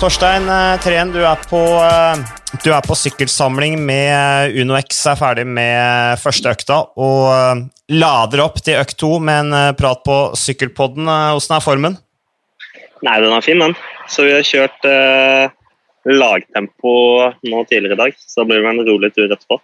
Torstein eh, Treen, du er på, eh, du er på sykkelsamling med UnoX, er ferdig med første økta og eh, lader opp til økt to med en prat på Sykkelpodden. Hvordan er formen? Nei, den er fin, den. Så vi har kjørt eh, lagtempo nå tidligere i dag, så det blir det en rolig tur etterpå.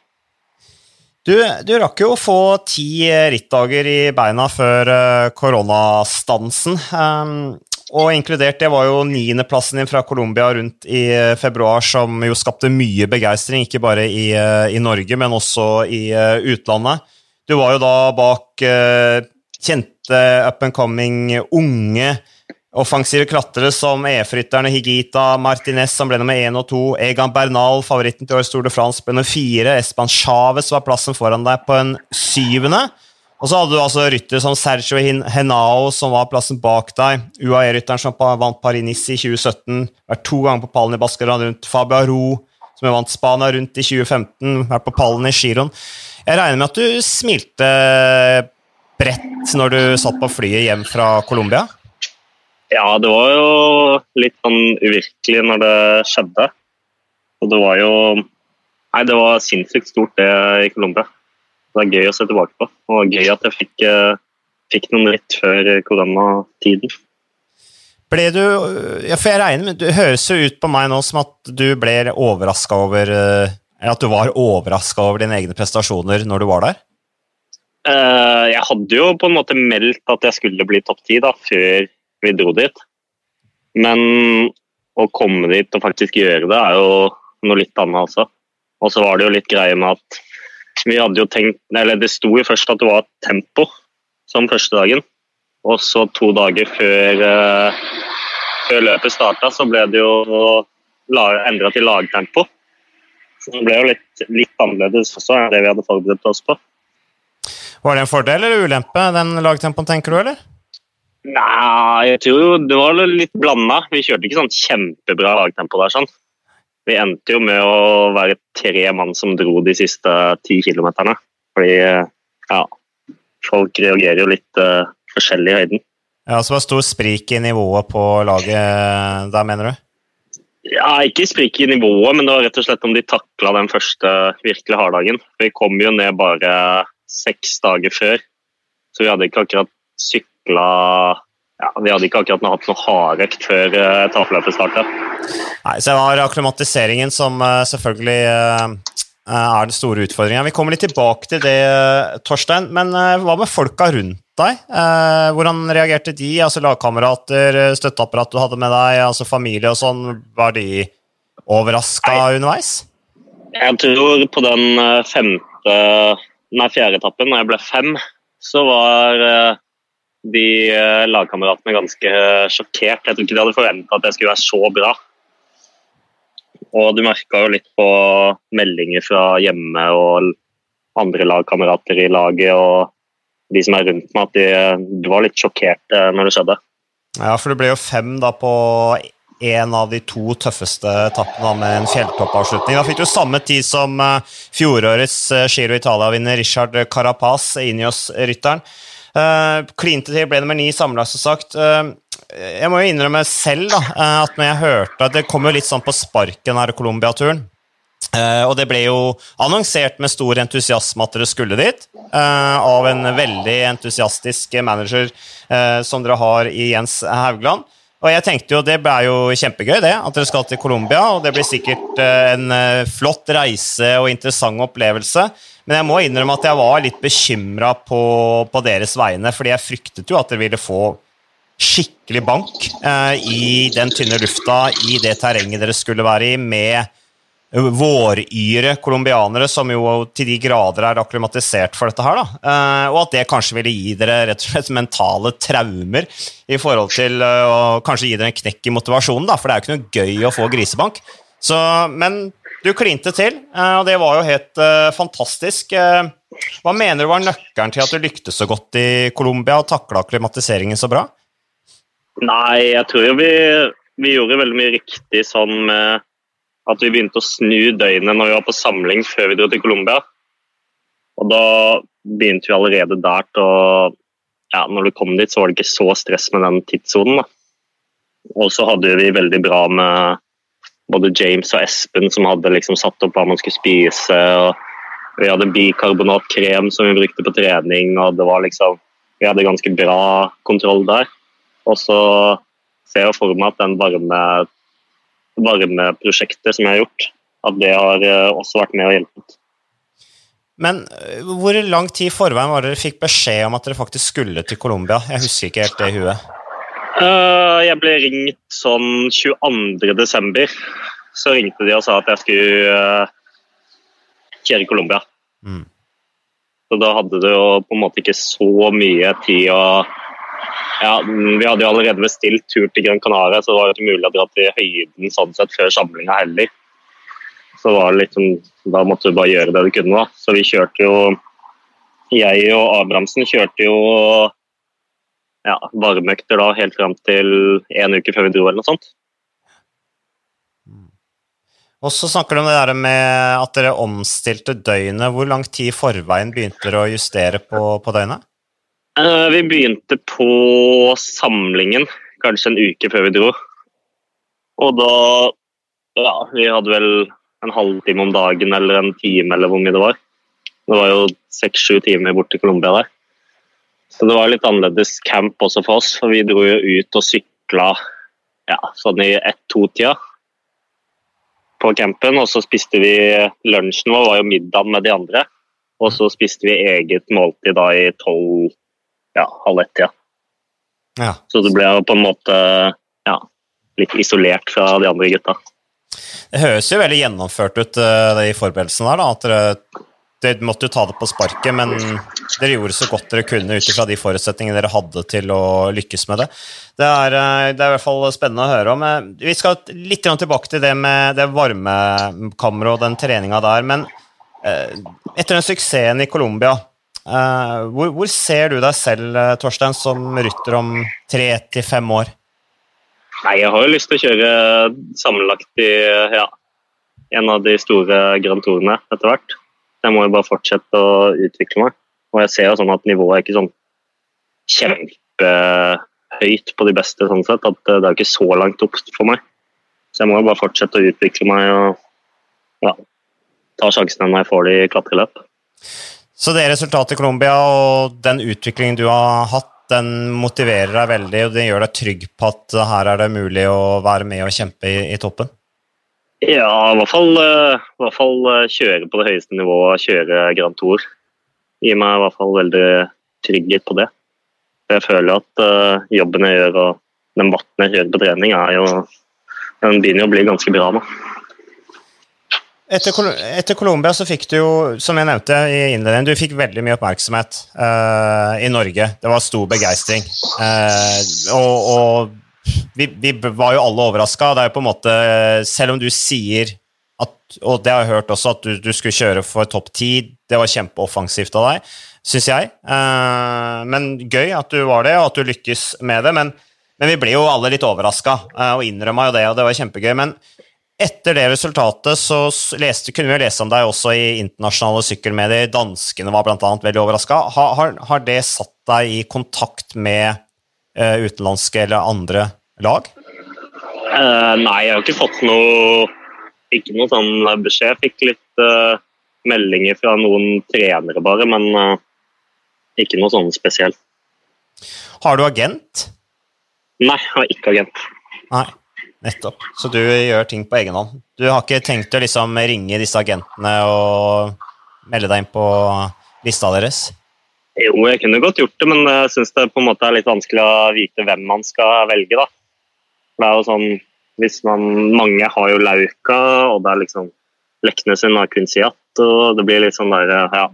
Du, du, rakk jo å få ti rittdager i beina før koronastansen. Um, og inkludert det var jo niendeplassen din fra Colombia rundt i eh, februar, som jo skapte mye begeistring, ikke bare i, eh, i, Norge, men også i eh, utlandet. Du var jo da bak kjente up and coming unge offensive klatrere som EF-rytterne Higita Martinez, som ble nummer én og to, Egan Bernal, favoritten til årets Tour de ble nummer fire, Espan Chávez var plassen foran deg på en syvende. Og så hadde du altså ryttere som Sergio Henao, som var plassen bak deg. UAE-rytteren som vant Paris-Nice i 2017. Vært to ganger på pallen i Baskeland rundt. Fabio Aro, som vant Spania rundt i 2015. Vært på pallen i Giron. Jeg regner med at du smilte bredt når du satt på flyet hjem fra Colombia? Ja, det var jo litt sånn uvirkelig når det skjedde. Og det var jo Nei, det var sinnssykt stort, det i Colombia det er gøy å se tilbake på. Og gøy at jeg fikk, eh, fikk noen rett før koronatiden. Ble du ja, for jeg regner med, Det høres jo ut på meg nå som at du ble overraska over eh, At du var overraska over dine egne prestasjoner når du var der? Uh, jeg hadde jo på en måte meldt at jeg skulle bli topp ti før vi dro dit. Men å komme dit og faktisk gjøre det, er jo noe litt annet også. Og så var det jo litt greie med at vi hadde jo tenkt, eller Det sto jo først at det var tempo som første dagen. Og så to dager før, uh, før løpet starta, så ble det jo endra til lagtempo. Så det ble jo litt, litt annerledes også enn det vi hadde forberedt oss på. Var det en fordel eller ulempe, den lagtempoen, tenker du, eller? Nei, jeg tror jo det var litt blanda. Vi kjørte ikke sånn kjempebra lagtempo der. sånn vi endte jo med å være tre mann som dro de siste ti kilometerne. Fordi ja, folk reagerer jo litt uh, forskjellig i høyden. Ja, Så det var stor sprik i nivået på laget der, mener du? Ja, Ikke sprik i nivået, men det var rett og slett om de takla den første virkelig harddagen. Vi kom jo ned bare seks dager før, så vi hadde ikke akkurat sykla ja, Vi hadde ikke akkurat hatt noe hardøkt før uh, eh, starta. Nei, så det var akklimatiseringen som uh, selvfølgelig uh, er den store utfordringa. Vi kommer litt tilbake til det, Torstein. Men hva med folka rundt deg? hvordan reagerte de? Altså Lagkamerater, støtteapparat du hadde med deg, altså familie og sånn. Var de overraska underveis? Jeg tror på den femte, nei, fjerde etappen, når jeg ble fem, så var de eh, lagkameratene ganske eh, sjokkert. Jeg tror ikke de hadde forventa at jeg skulle være så bra. Og du merka jo litt på meldinger fra hjemme og andre lagkamerater i laget og de som er rundt meg, at de, de var litt sjokkert eh, når det skjedde. Ja, for det ble jo fem da på en av de to tøffeste etappene med en fjelltoppavslutning. Da fikk du samme tid som fjorårets Giro Italia-vinner Richard Carapaz, Inios-rytteren. Uh, klinte til, ble nummer ni sammenlagt, som sagt. Uh, jeg må jo innrømme selv da, uh, at når jeg hørte at Det kom jo litt sånn på sparken her Colombia-turen. Uh, og det ble jo annonsert med stor entusiasme at dere skulle dit, av en veldig entusiastisk manager som dere har i Jens Haugland. Og jeg tenkte jo det ble jo kjempegøy, det, at dere skal til Colombia. Og det blir sikkert en flott reise og interessant opplevelse. Men jeg må innrømme at jeg var litt bekymra på, på, deres vegne, fordi jeg fryktet jo at dere ville få skikkelig bank eh, i den tynne lufta, i det terrenget dere skulle være i, med våryre colombianere som jo til de grader er akklimatisert for dette her. da, eh, Og at det kanskje ville gi dere rett og slett mentale traumer i forhold til uh, å kanskje gi dere en knekk i motivasjonen, da, for det er jo ikke noe gøy å få grisebank. Så, men du klinte til, eh, og det var jo helt fantastisk. Hva mener du var nøkkelen til at du lyktes så godt i Colombia og takla klimatiseringen så bra? Nei, jeg tror jo vi, vi, gjorde veldig mye riktig sånn med at vi begynte å snu døgnet når vi var på samling før vi dro til Colombia. Og da begynte vi allerede der til å ja, Når du kom dit, så var det ikke så stress med den tidssonen. Og så hadde vi veldig bra med både James og Espen som hadde liksom satt opp hva man skulle spise. og Vi hadde bikarbonatkrem som vi brukte på trening, og det var liksom Vi hadde ganske bra kontroll der. Og så ser jeg for meg at den varme varmeprosjektet som jeg har gjort, at det har eh, også vært med og hjulpet. Men øh, hvor lang tid i forveien var dere fikk beskjed om at dere faktisk skulle til Colombia? Jeg husker ikke helt det i huet. Uh, jeg ble ringt sånn 22.12. Så ringte de og sa at jeg skulle kjøre Colombia. Mm. Så da hadde det jo på en måte ikke så mye tid å ja, Vi hadde jo allerede bestilt tur til Gran Canaria, så det var ikke mulig å dra til høyden sånn sett før samlinga heller. Så var det liksom, da måtte du bare gjøre det du kunne. da. Så vi kjørte jo Jeg og Abrahamsen kjørte jo ja, varmeøkter da helt fram til en uke før vi dro eller noe sånt. Og så snakker du om det der med at dere omstilte døgnet. Hvor lang tid i forveien begynte dere å justere på, på døgnet? Uh, vi begynte på samlingen kanskje en uke før vi dro. Og da Ja, vi hadde vel en halvtime om dagen eller en time eller hvor mye det var. Det var jo seks-sju timer bort til Colombia der. Så det var litt annerledes camp også for oss, for vi dro jo ut og sykla ja, sånn i ett-to-tida på campen. Og så spiste vi lunsjen vår, var jo middag med de andre. Og så spiste vi eget måltid da i tolv, ja, halv ett-tida. Ja. Så du ble på en måte ja, litt isolert fra de andre gutta. Det høres jo veldig gjennomført ut, i de forberedelsene der. da, at dere dere måtte jo ta det på sparket, men dere gjorde så godt dere kunne ut ifra de forutsetningene dere hadde til å lykkes med det. Det er, eh, det er, i hvert fall spennende å høre om. Eh, vi skal litt tilbake til det med det varmekammeret og den treninga der. Men eh, etter den suksessen i Colombia, hvor, hvor, ser du deg selv, Torstein, som rytter om tre til fem år? Nei, Jeg har jo lyst til å kjøre sammenlagt i ja, en av de store Grand Tourene etter hvert. Jeg må jo bare fortsette å utvikle meg. Og jeg ser jo sånn at nivået er ikke sånn kjempehøyt på de beste, sånn sett. At det er ikke så langt opp for meg. Så jeg må jo bare fortsette å utvikle meg og ja, ta sjansene når jeg får det i klatreløp. Så det resultatet i Colombia og den utviklingen du har hatt, den motiverer deg veldig, og det gjør deg trygg på at her er det mulig å være med og kjempe i, i toppen? Ja, i hvert fall, eh, i hvert fall eh, kjøre på det høyeste nivået, kjøre Grand Tour. Gir meg i hvert fall veldig trygghet på det. Jeg føler at uh, jobben jeg gjør og den vatten jeg kjører på trening, er jo, den begynner å bli ganske bra nå. Etter, etter Colombia så fikk du jo, som jeg nevnte i innledningen, du fikk veldig mye oppmerksomhet uh, i Norge. Det var stor begeistring. Uh, og, og vi, vi, var jo alle overraska. Det er jo på en måte Selv om du sier at, og det har jeg hørt også, at du, du skulle kjøre for topp ti, det var kjempeoffensivt av deg, syns jeg. Uh, men gøy at du var det, og at du lykkes med det. Men, men vi ble jo alle litt overraska, og innrømma jo det, og det var kjempegøy. Men etter det resultatet så leste, kunne vi jo lese om deg også i internasjonale sykkelmedier. Danskene var bl.a. veldig overraska. Har, har, har, det satt deg i kontakt med uh, utenlandske eller andre lag? Uh, nei, jeg har ikke fått noe Ikke noe sånn beskjed. Jeg fikk litt uh, meldinger fra noen trenere, bare, men uh, ikke noe sånn spesielt. Har du agent? Nei, jeg har ikke agent. Nei, nettopp. Så du gjør ting på egen hånd? Du har ikke tenkt å liksom ringe disse agentene og melde deg inn på lista deres? Jo, jeg kunne godt gjort det, men jeg syns det på en måte er litt vanskelig å vite hvem man skal velge. da. Det er jo sånn, hvis man, Mange har jo Lauka, og det er liksom Leknes sin har Quincyat. og Det blir litt sånn der, ja,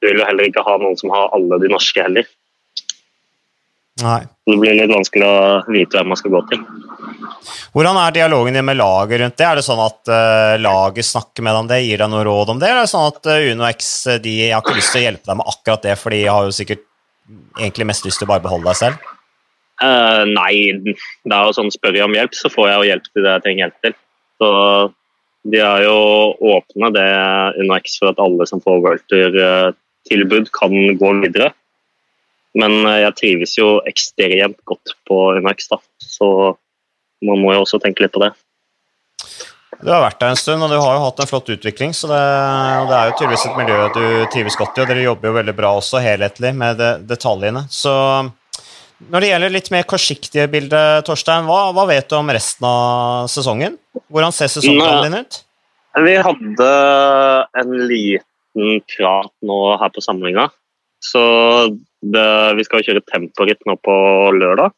Du vil jo heller ikke ha noen som har alle de norske heller. Nei. Det blir litt vanskelig å vite hvem man skal gå til. Hvordan er dialogen din med laget rundt det? Er det sånn at uh, laget snakker med deg om det, gir deg noe råd om det? Eller er det sånn at uh, Uno X de har ikke lyst til å hjelpe deg med akkurat det, for de har jo sikkert egentlig mest lyst til å bare beholde deg selv? Uh, nei, det er jo sånn spør jeg om hjelp, så får jeg jo hjelp til det jeg trenger hjelp til. Så de er jo åpne, det UnoX for at alle som får Worlter-tilbud, kan gå videre. Men eh, jeg trives jo ekstremt godt på under da. Så man må jo også tenke litt på det. Du har vært der en stund, og du har jo hatt en flott utvikling. så Det, det er jo tydeligvis et miljø du trives godt i, og dere jobber jo veldig bra også helhetlig med det, detaljene. Så når det gjelder litt mer kortsiktige bilder, Torstein, hva, hva, vet du om resten av sesongen? Hvordan ser sesongen din ut? Vi hadde en liten prat nå her på samlinga. Så det, vi skal kjøre temporitt nå på lørdag.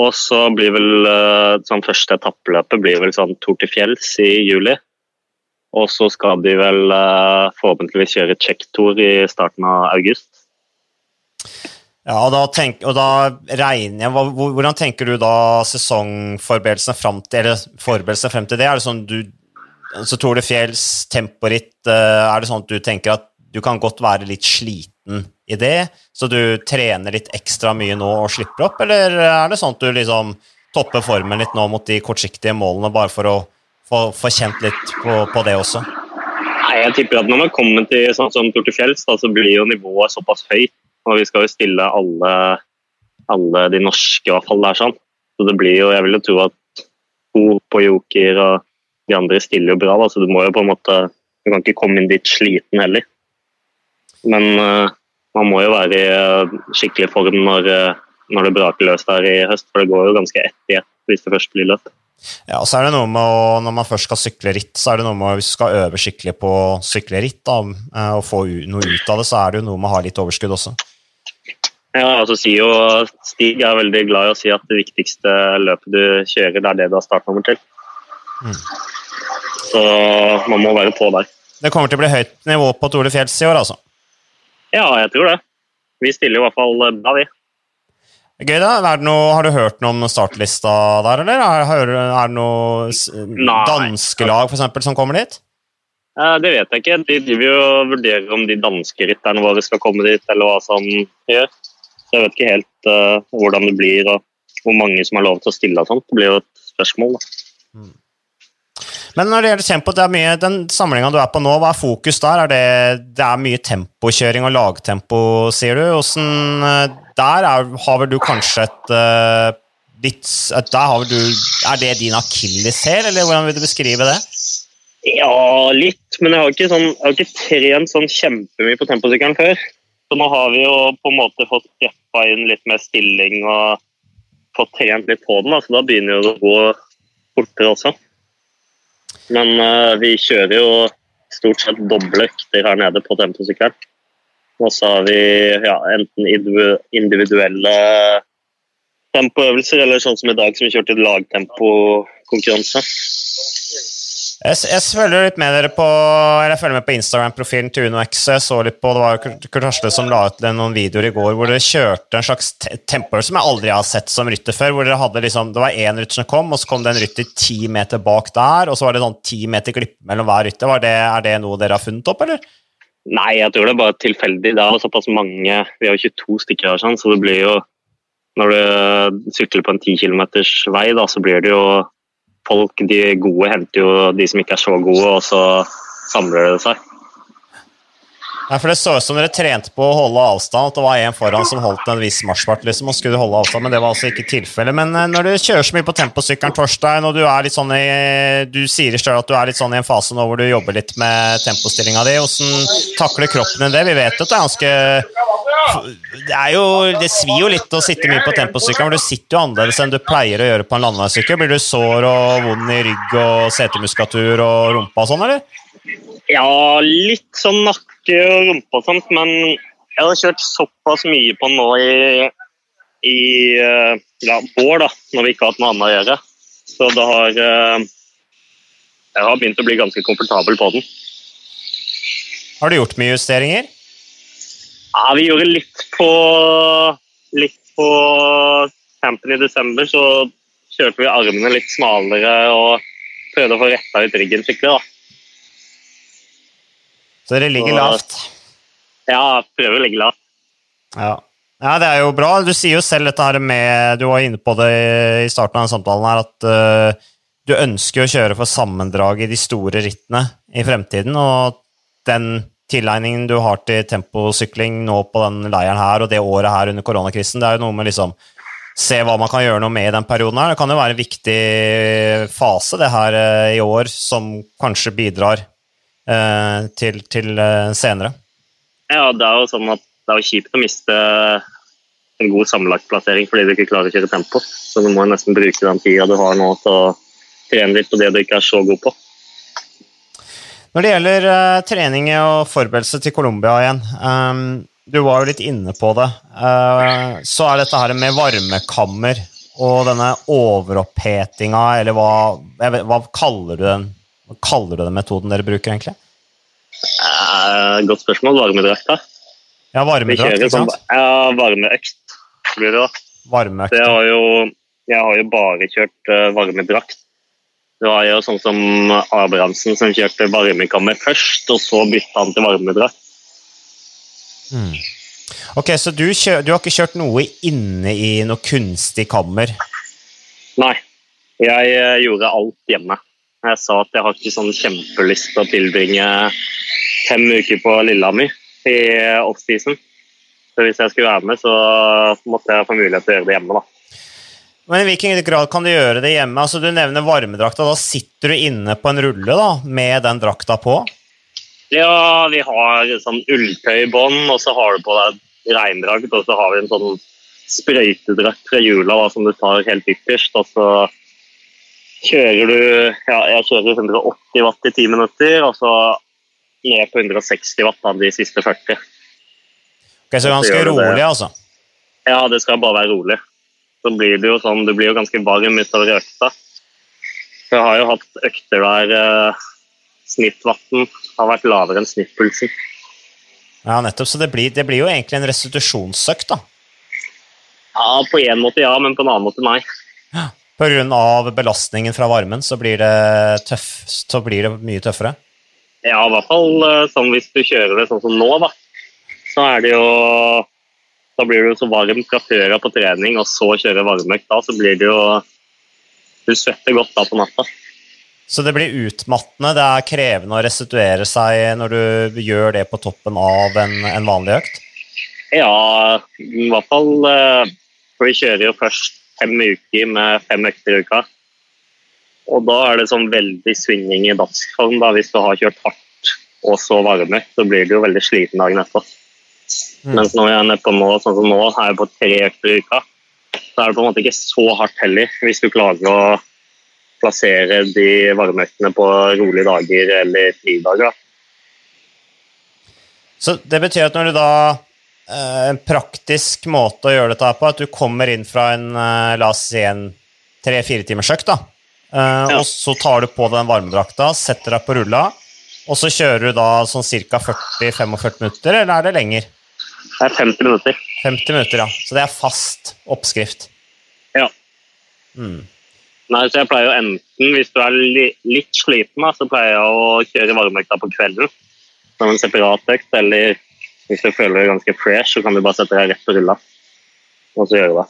Og så blir vel eh, sånn første etappeløpet blir vel sånn Tour til fjells i juli. Og så skal de vel eh, forhåpentligvis kjøre check-tour i starten av august. Ja, og da, tenk, og da regner jeg Hvordan tenker du da sesongforberedelsene frem til, eller forberedelsene frem til det? Er det sånn du så Tour de fjells, temporitt, eh, er det sånn at du tenker at du kan godt være litt sliten i det, så du trener litt ekstra mye nå og slipper opp, eller er det sånn at du liksom topper formen litt nå mot de kortsiktige målene, bare for å få, få kjent litt på, på, det også? Nei, jeg tipper at når man kommer til sånn som Tour Fjells, så blir jo nivået såpass høyt. Og vi skal jo stille alle, alle de norske, i hvert fall der sånn. Så det blir jo Jeg vil jo tro at Coop på Joker og de andre stiller jo bra, da, så du må jo på en måte Du kan ikke komme inn dit sliten heller. Men uh, man må jo være i uh, skikkelig form når, uh, når det braker løs der i høst, for det går jo ganske ett i ett hvis det først blir løp. Ja, og så er det noe med å, Når man først skal sykle ritt, så er det noe med hvis du skal øve skikkelig på å sykle ritt da, og få noe ut av det, så er det jo noe med å ha litt overskudd også. Ja, altså sier jo Stig er veldig glad i å si at det viktigste løpet du kjører, det er det du har startnummer til. Mm. Så man må være på der. Det kommer til å bli høyt nivå på Tour de Fjells i år, altså? Ja, jeg tror det. Vi stiller i hvert fall bra, vi. Gøy, da. Noe, har du hørt noe om startlista der, eller? Er, er det noen danske lag for eksempel, som kommer dit? Eh, det vet jeg ikke. De driver jo og vurderer om de danske rytterne våre skal komme dit, eller hva som gjør. Så jeg vet ikke helt uh, hvordan det blir, og hvor mange som har lov til å stille og sånt. Det blir jo et spørsmål, da. Mm. Men når det gjelder tempo, det er mye, den samlinga du er på nå, hva er fokus der? Er det, det, er mye tempokjøring og lagtempo, sier du. Hvordan, eh, der er, har vel du kanskje et uh, litt der har du, Er det din akilleshæl, eller hvordan vil du beskrive det? Ja, litt. Men jeg har ikke, sånn, jeg har ikke trent sånn kjempemye på temposykkelen før. Så nå har vi jo på en måte fått greppa inn litt mer stilling og fått trent litt på den. Da. Så da begynner det å gå fortere også. Men uh, vi kjører jo stort sett doble økter her nede på temposykkelen. Og så har vi ja, enten individuelle tempoøvelser, eller sånn som i dag, som vi kjørte lagtempokonkurranse. Jeg, jeg følger litt med dere på eller jeg følger med på Instagram-profilen til UnoX. Jeg så litt på, Det var Kurt Hasle som la ut noen videoer i går hvor dere kjørte en slags temper som jeg aldri har sett som rytter før. hvor dere hadde liksom, Det var én rytter som kom, og så kom det en rytter ti meter bak der. Og så var det sånn ti meter glipp mellom hver rytter. Det, er det noe dere har funnet opp, eller? Nei, jeg tror det er bare tilfeldig. Det er såpass mange Vi har jo 22 stykker her, sånn, så det blir jo Når du sykler på en 10 km vei, da, så blir det jo folk, de gode henter jo de som ikke er så gode, og så samler det seg. Nei, for Det så ut som dere trente på å holde avstand, at det var en foran som holdt en viss marsjfart, liksom, og skulle holde avstand, men det var altså ikke tilfellet. Men eh, når du kjører så mye på temposykkelen, Torstein, og du er litt sånn i, du sier selv at du er litt sånn i en fase nå hvor du jobber litt med tempostillinga di, hvordan takler kroppen din det? Vi vet at det er ganske det, er jo, det svir jo litt å sitte mye på temposykkelen, men du sitter jo annerledes enn du pleier å gjøre på en landeveissykkel. Blir du sår og vond i rygg og setemuskulatur og rumpa og sånn, eller? Ja, litt sånn nakke og rumpe og sånt, men jeg har kjørt såpass mye på nå i, i eh, ja, vår, da, når vi ikke har hatt noe annet å gjøre. Så det har eh, Jeg har begynt å bli ganske komfortabel på den. Har du gjort mye justeringer? Ja, vi gjorde litt på litt på campen i desember. Så kjørte vi armene litt smalere og prøvde å få retta ut ryggen skikkelig. da. Så dere ligger lavt? Ja, prøver å ligge lavt. Ja. ja. det er jo bra. Du sier jo selv dette her med Du var inne på det i starten av denne samtalen her, at uh, du ønsker å kjøre for sammendrag i de store rittene i fremtiden. Og den tilegningen du har til temposykling nå på den leiren her og det året her under koronakrisen, det er jo noe med liksom se hva man kan gjøre noe med i den perioden. her. Det kan jo være en viktig fase det her eh, i år, som kanskje bidrar eh, til, til eh, senere. Ja, det er jo sånn at det er jo kjipt å miste en god sammenlagtplassering fordi du ikke klarer å kjøre tempo. Så du må nesten bruke den tida du har nå til å trene litt på det du ikke er så god på. Når det gjelder uh, trening og forberedelse til Colombia igjen, um, du var jo litt inne på det, uh, så er dette her med varmekammer og denne overopphetinga, eller hva, vet, hva kaller du den hva kaller du den metoden dere bruker, egentlig? Uh, godt spørsmål. Varmedrakt, da. Ja, varmedrakt, ikke sant? Sånn, ja, varmeøkt blir det da. Varmeøkt. Det har jo, jeg har jo bare kjørt varmedrakt. Det var jo sånn som Abrahamsen som kjørte varmekammer først, og så bytta han til varmedrakt. Mm. Ok, Så du, kjør, du, har ikke kjørt noe inne i noe kunstig kammer? Nei. Jeg uh, gjorde alt hjemme. Jeg sa at jeg har ikke sånn kjempelyst til å tilbringe fem uker på Lillehammer i offseason. Så hvis jeg skulle være med, så måtte jeg få mulighet til å gjøre det hjemme. da. Men I hvilken grad kan du gjøre det hjemme? Altså, Du nevner varmedrakta. Da sitter du inne på en rulle da, med den drakta på? Ja, vi har sånn ulltøybånd, og så har du på deg regndrakt, og så har vi en sånn sprøytedrakt fra jula da, som du tar helt ytterst. og så kjører du ja, Jeg kjører 180 watt i 10 minutter, og så ned på 160 watt av de siste 40. Ok, Så ganske rolig, altså? Ja, det skal bare være rolig. Så blir det jo sånn, Du blir jo ganske varm utover økta. Jeg har jo hatt økter der eh, snittvann har vært lavere enn snittpulsen. Ja, nettopp. Så det blir, det blir jo egentlig en restitusjonsøkt, da? Ja, på en måte ja, men på en annen måte nei. Ja. Pga. belastningen fra varmen så blir, det tøff, så blir det mye tøffere? Ja, i hvert fall sånn hvis du kjører det sånn som nå, da. Så er det jo Da blir du så varm fra før av på trening, og så kjører varmeøkt da, så blir det jo Du svetter godt da på natta. Så det blir utmattende? Det er krevende å restituere seg når du gjør det på toppen av en, en vanlig økt? Ja, i hvert fall. Eh, for vi kjører jo først fem uker med fem økter i uka. Og da er det sånn veldig svinging i dagsform. da, Hvis du har kjørt hardt og så varme, så blir du jo veldig sliten dagen etterpå. Mm. Mens når jeg er nedpå nå, sånn som nå, er jeg på tre økter i uka, så er det på en måte ikke så hardt heller, hvis du klarer å plassere de varmeøktene på rolige dager eller fridager. Så det betyr at når du da eh, En praktisk måte å gjøre dette på, at du kommer inn fra en eh, la oss si en tre-fire timers økt, da, Uh, ja. Og så tar du på den varmedrakta, setter deg på rulla, og så kjører du da sånn ca. 40-45 minutter, eller er det lenger? Det er 50 minutter. 50 minutter, ja. Så det er fast oppskrift? Ja. Mm. Nei, så jeg pleier jo enten, hvis du er li litt sliten, så pleier jeg å kjøre varmeøkta på kvelden som en separat økt, eller hvis du føler deg ganske fresh, så kan du bare sette deg rett og rulle. og så gjøre det.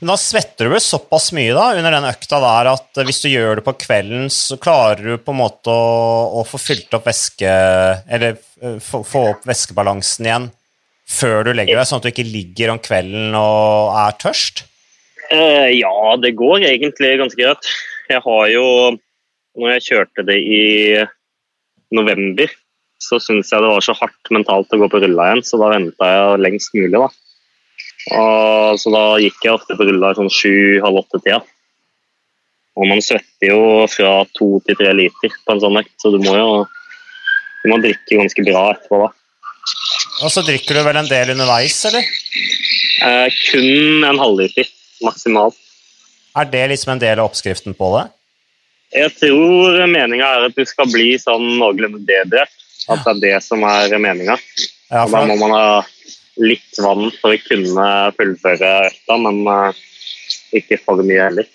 Men da svetter du vel såpass mye da, under den økta der at hvis du gjør det på kvelden, så klarer du på en måte å, å få fylt opp væske Eller få, få, opp væskebalansen igjen før du legger deg, sånn at du ikke ligger om kvelden og er tørst? Uh, ja, det går egentlig ganske greit. Jeg har jo Når jeg kjørte det i november, så syntes jeg det var så hardt mentalt å gå på rulla igjen, så da venta jeg lengst mulig, da. Og, så da gikk jeg ofte på rulla sånn sju-halv åtte-tida. Og man svetter jo fra to til tre liter på en sånn økt, så du må jo du må drikke ganske bra etterpå da. Og så drikker du vel en del underveis, eller? Eh, kun en halvliter maksimalt. Er det liksom en del av oppskriften på det? Jeg tror meninga er at du skal bli sånn noenlunde dehydrert. At det er det som er meninga. Ja, for... Da må man ha litt vann for å kunne fullføre økta, men uh, ikke for mye heller.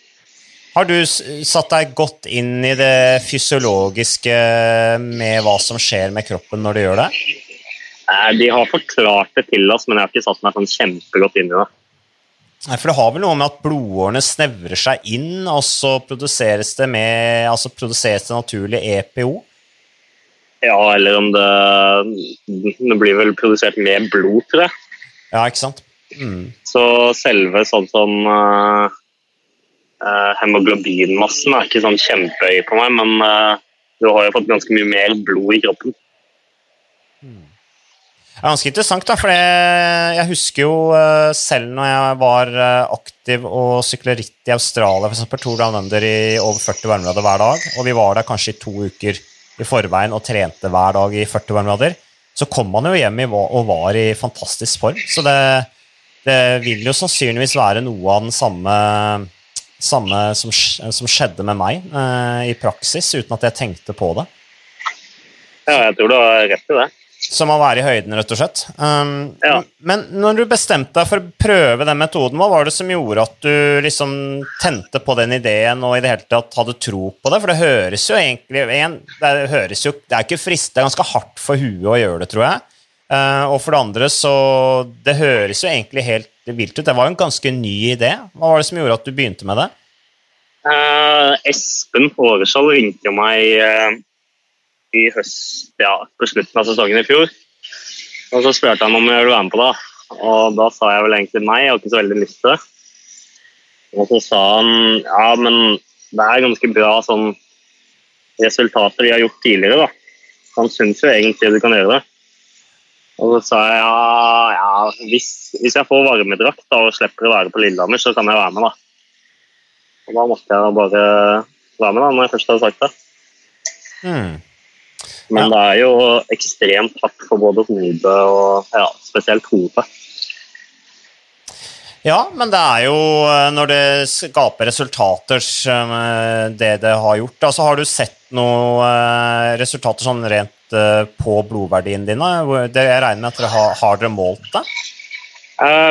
Har du satt deg godt inn i det fysiologiske med hva som skjer med kroppen når du gjør det? De har forklart det til oss, men jeg har ikke satt meg sånn kjempegodt inn i det. Nei, for Det har vel noe med at blodårene snevrer seg inn, og så produseres det, med, altså produseres det naturlig EPO? Ja, eller om det Det blir vel produsert mer blod, tror jeg. Ja, ikke sant? Mm. Så selve sånn som uh, uh, hemoglobinmassen er ikke sånn kjempehøy på meg, men uh, du har jo fått ganske mye mer blod i kroppen. Mm. Det er ganske interessant, da, for jeg husker jo selv når jeg var aktiv og sykler ritt i Australia, f.eks. Tour Down Under i over 40 varmegrader hver dag, og vi var der kanskje i to uker i forveien og trente hver dag i 40 varmegrader, så kom man jo hjem og var i fantastisk form. Så det, det vil jo sannsynligvis være noe av den samme, samme som, som, skjedde med meg eh, i praksis, uten at jeg tenkte på det. Ja, jeg tror du har rett i det. Som å være i høyden, rett og slett. Um, ja. Men når du bestemte deg for å prøve den metoden, hva var det som gjorde at du liksom tente på den ideen og i det hele tatt hadde tro på det? For det høres jo egentlig en, Det høres jo, det er ikke frist, det er ganske hardt for huet å gjøre det, tror jeg. Uh, og for det andre så Det høres jo egentlig helt vilt ut. Det var jo en ganske ny idé. Hva var det som gjorde at du begynte med det? Uh, Espen Håreskjold ringte meg uh i høst, ja, på slutten av sesongen i fjor. Og så spurte han om jeg ville være med på det. Og da sa jeg vel egentlig nei, jeg har ikke så veldig lyst til det. Og så sa han ja, men det er ganske bra sånn resultater vi har gjort tidligere, da. Han syns jo egentlig du kan gjøre det. Og så sa jeg ja, ja hvis, hvis, jeg får varmedrakt da, og slipper å være på Lillehammer, så kan jeg være med, da. Og da måtte jeg bare være med da, når jeg først hadde sagt det. Hmm. Men ja. det er jo ekstremt hardt for både hodet og ja, spesielt hodet. Ja, men det er jo eh, når det skaper resultater som eh, det det har gjort. Altså, har du sett noen eh, resultater sånn rent på blodverdiene dine? Jeg regner med at dere har, har dere målt det?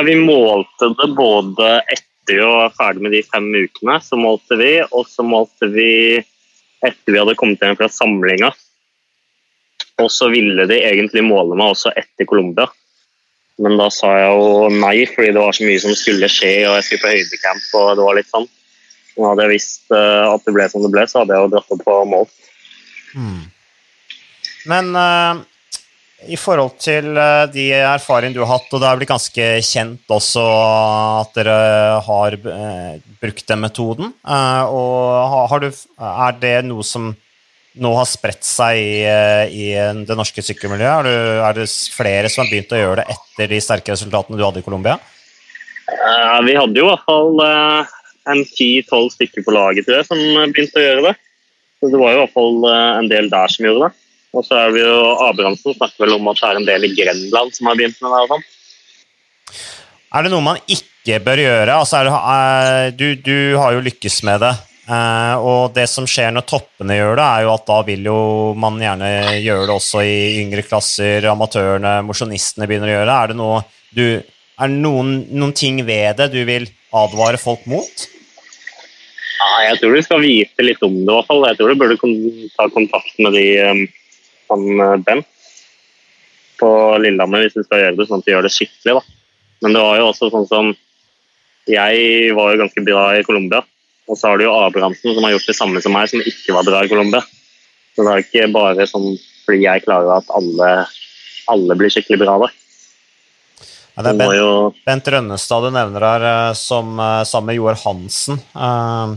Vi målte det både etter vi var ferdig med de fem ukene, så målte vi, og så målte vi etter vi hadde kommet hjem fra samlinga. Og så ville de egentlig måle meg også etter Colombia. Men da sa jeg jo nei, fordi det var så mye som skulle skje, og jeg skulle på høydecamp. og det var litt sånn. Og hadde jeg visst uh, at det ble som det ble, så hadde jeg jo dratt opp på mål. Mm. Men uh, i forhold til uh, de erfaringene du har hatt, og det er blitt ganske kjent også at dere har brukt den metoden, og har, har du, er det noe som nå har spredt seg i, eh, i det norske sykkelmiljøet? Er, er, det flere som har begynt å gjøre det etter de sterke resultatene du hadde i Colombia? Uh, vi hadde jo i hvert fall uh, en ti-tolv stykker på laget tror jeg, som begynte å gjøre det. Så Det var jo i hvert fall uh, en del der som gjorde det. Og så er vi jo Abrahamsen snakker vel om at det er en del i Grenland som har begynt med det. Sånn. Er det noe man ikke bør gjøre? Altså, det, du, du har jo lykkes med det. Uh, og det som skjer når toppene gjør det, er jo at da vil jo man gjerne gjøre det også i yngre klasser. Amatørene, mosjonistene begynner å gjøre det. Er det noe du, er noen, noen, ting ved det du vil advare folk mot? Ja, jeg tror du skal vite litt om det, i hvert fall. Jeg tror du burde ta kontakt med de um, han Bent på Lillehammer hvis du skal gjøre det sånn at du gjør det skikkelig. da. Men det var jo også sånn som Jeg var jo ganske bra i Colombia. Og så har du jo Abrahamsen, som har gjort det samme som meg, som ikke var bra i Colombia. Så det er ikke bare sånn fordi jeg klarer at alle, alle blir skikkelig bra der. Ja, det er Bent, jo... Bent Rønnestad du nevner her, eh, som eh, sammen med Joar Hansen uh,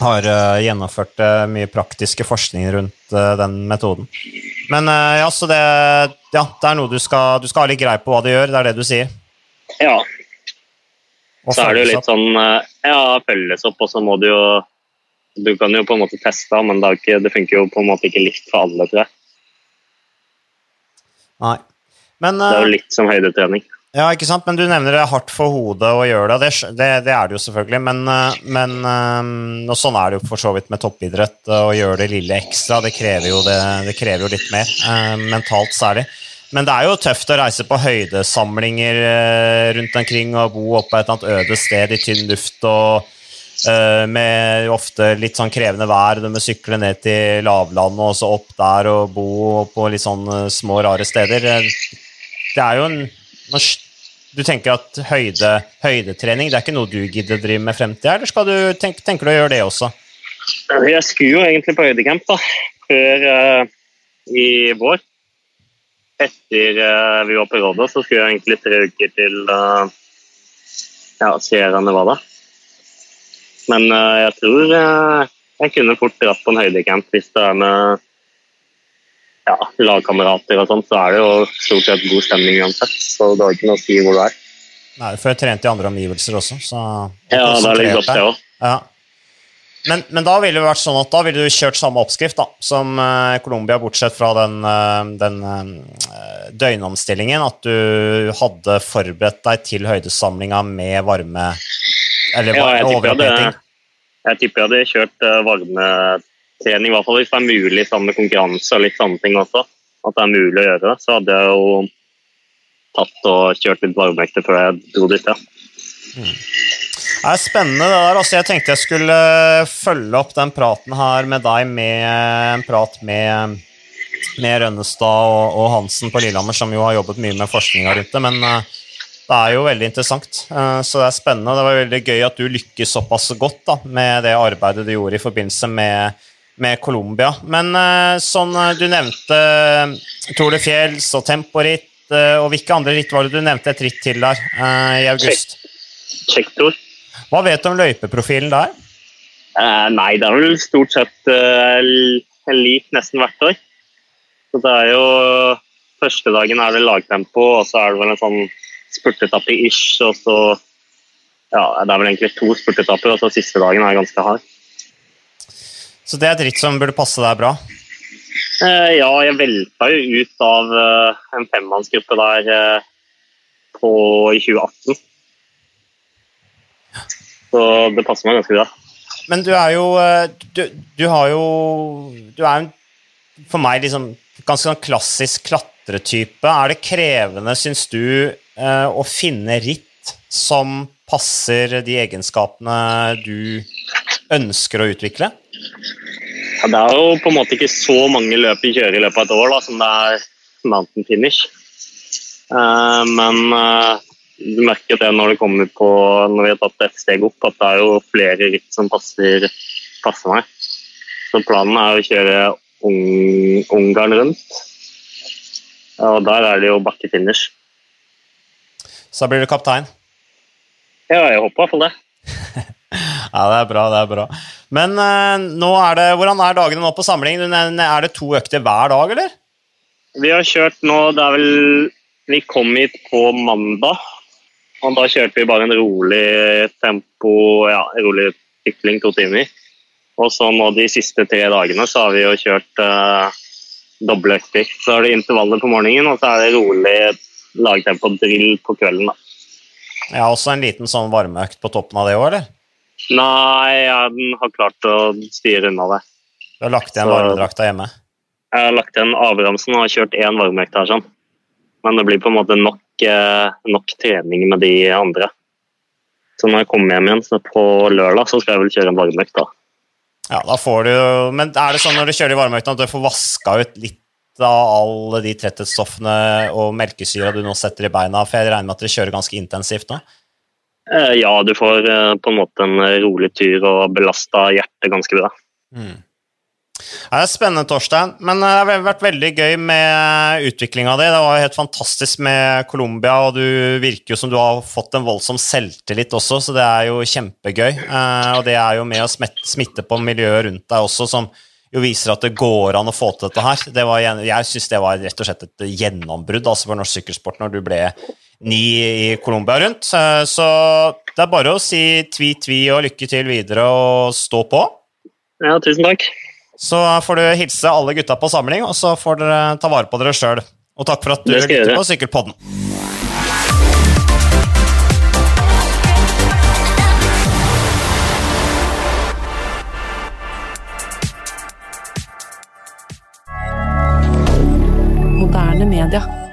har uh, gjennomført uh, mye praktiske forskning rundt den metoden. Men ja, så det, ja, det er noe du skal, du skal ha litt greie på hva du gjør, det er det du sier? Ja, så er det jo litt sånn Ja, følges opp, og så må du jo Du kan jo på en måte teste, men det, ikke, det funker jo på en måte ikke likt for alle, tror jeg. Nei. Men, det er jo eh, litt som høydetrening. Ja, ikke sant? Men du nevner det er hardt for hodet å gjøre det. Det, det, det er det jo selvfølgelig. Men, eh, men, og sånn er det jo for så vidt med toppidrett. Å gjøre det lille ekstra, det krever jo, det, det krever jo litt mer. Mentalt særlig. Men det er jo tøft å reise på høydesamlinger eh, rundt omkring og bo oppe på et eller annet øde sted i tynn luft og uh, med ofte litt sånn krevende vær. Du må sykle ned til lavlandet og så opp der og bo på litt sånn uh, små, rare steder. Det er jo en Du tenker at høyde, høydetrening det er ikke noe du gidder å drive med fremtida, eller skal du, tenk, tenker du å gjøre det også? Jeg skulle jo egentlig på høydecamp da, før uh, i vår etter uh, vi var på Rådet, så skulle jeg egentlig tre uker til uh, ja, Sierra Nevada. Men uh, jeg tror uh, jeg kunne fort dratt på en høydecamp hvis det er med ja, lagkamerater og sånt, så er det jo stort sett god stemning uansett. Så det har ikke noe å si hvor du er. Nei, for jeg trent i andre omgivelser også, så Ja, det er litt godt, det òg. Men, men, da ville det vært sånn at da ville du kjørt samme oppskrift da, som uh, Colombia, bortsett fra den, uh, den uh, døgnomstillingen. At du hadde forberedt deg til høydesamlinga med varme Eller ja, jeg tipper, hadde, jeg tipper jeg hadde kjørt varmetrening, i hvert fall hvis det er mulig sammen med konkurranse og litt sånne ting også. At det er mulig å gjøre det. Så hadde jeg jo tatt og kjørt litt varmevekter før jeg dro dit, ja. Mm. Det er spennende, det der. Altså, jeg tenkte jeg skulle eh, følge opp den praten her med deg med en prat med, med Rønnestad og, og, Hansen på Lillehammer, som jo har jobbet mye med forskninga rundt det. Men uh, det er jo veldig interessant, uh, så det er spennende. Det var veldig gøy at du lykkes såpass godt da, med det arbeidet du gjorde i forbindelse med, med Colombia. Men sånn du nevnte Tour de Fjells og temporitt, og hvilke andre ritt var det du nevnte et ritt til der i august? Tsjekktor. Hva vet du om løypeprofilen der? Eh, nei, det er vel stort sett eh, lik nesten hvert år. Så det er jo Første dagen er det lagtempo, og så er det vel en sånn spurtetappe ish. Og så Ja, det er vel egentlig to spurtetapper, og så siste dagen er ganske hard. Så det er et ritt som burde passe deg bra? Eh, ja, jeg velta jo ut av uh, en femmannsgruppe der uh, på, i 2018. Så det passer meg ganske bra. Men du er jo eh, Du, du har jo Du er jo for meg liksom ganske sånn klassisk klatretype. Er det krevende, syns du, eh, å finne ritt som passer de egenskapene du ønsker å utvikle? Ja, det er jo på en måte ikke så mange løp vi kjører i løpet av et år da, som det er mountain finish. Uh, men uh, du merker det når det kommer på når vi har tatt et steg opp, at det er jo flere ritt som passer, passer meg. Så planen er å kjøre Ungarn rundt. Og der er det jo bakkefinish. Så da blir du kaptein? Ja, jeg håper i hvert fall det. ja, det er bra, det er bra. Men uh, er det, hvordan er dagene nå på samling? Er det to økter hver dag, eller? Vi har kjørt nå Det er vel Vi kom hit på mandag. Og da kjørte vi bare en rolig tempo, ja, rolig sykling to timer. Og så nå de siste tre dagene så har vi jo kjørt eh, doble økter. Så er det intervaller på morgenen, og så er det rolig lagtempo-drill på kvelden. da. Ja, Også en liten sånn varmeøkt på toppen av det òg, eller? Nei, jeg har klart å styre unna det. Du har lagt igjen varmedrakta hjemme? Jeg har lagt igjen Abrahamsen og har kjørt én varmeøkt her. sånn. Men det blir på en måte nok nok trening med de andre. Så når jeg kommer hjem igjen på lørdag, så skal jeg vel kjøre en varmeøkt, da. Ja, da får du Men er det sånn når du kjører i varmeøkta at du får vaska ut litt av alle de tretthetsstoffene og melkesyra du nå setter i beina? For jeg regner med at dere kjører ganske intensivt nå? Eh, ja, du får eh, på en måte en rolig tur og belasta hjertet ganske bra. Mm. Det er spennende, Torstein. Men eh, det har vært veldig gøy med utviklinga di. Det var helt fantastisk med Colombia, og du virker jo som du har fått en voldsom selvtillit også, så det er jo kjempegøy. Eh, og det er jo med å smitte på miljøet rundt deg også, som jo viser at det går an å få til dette her. Det var, jeg syns det var rett og slett et gjennombrudd altså for norsk sykkelsport når du ble ni i Colombia rundt. Eh, så det er bare å si tvi-tvi og lykke til videre og stå på. Ja, tusen takk. Så får du hilse alle gutta på samling, og så får dere ta vare på dere sjøl. Og takk for at du lytter på Sykkelpodden. Moderne media.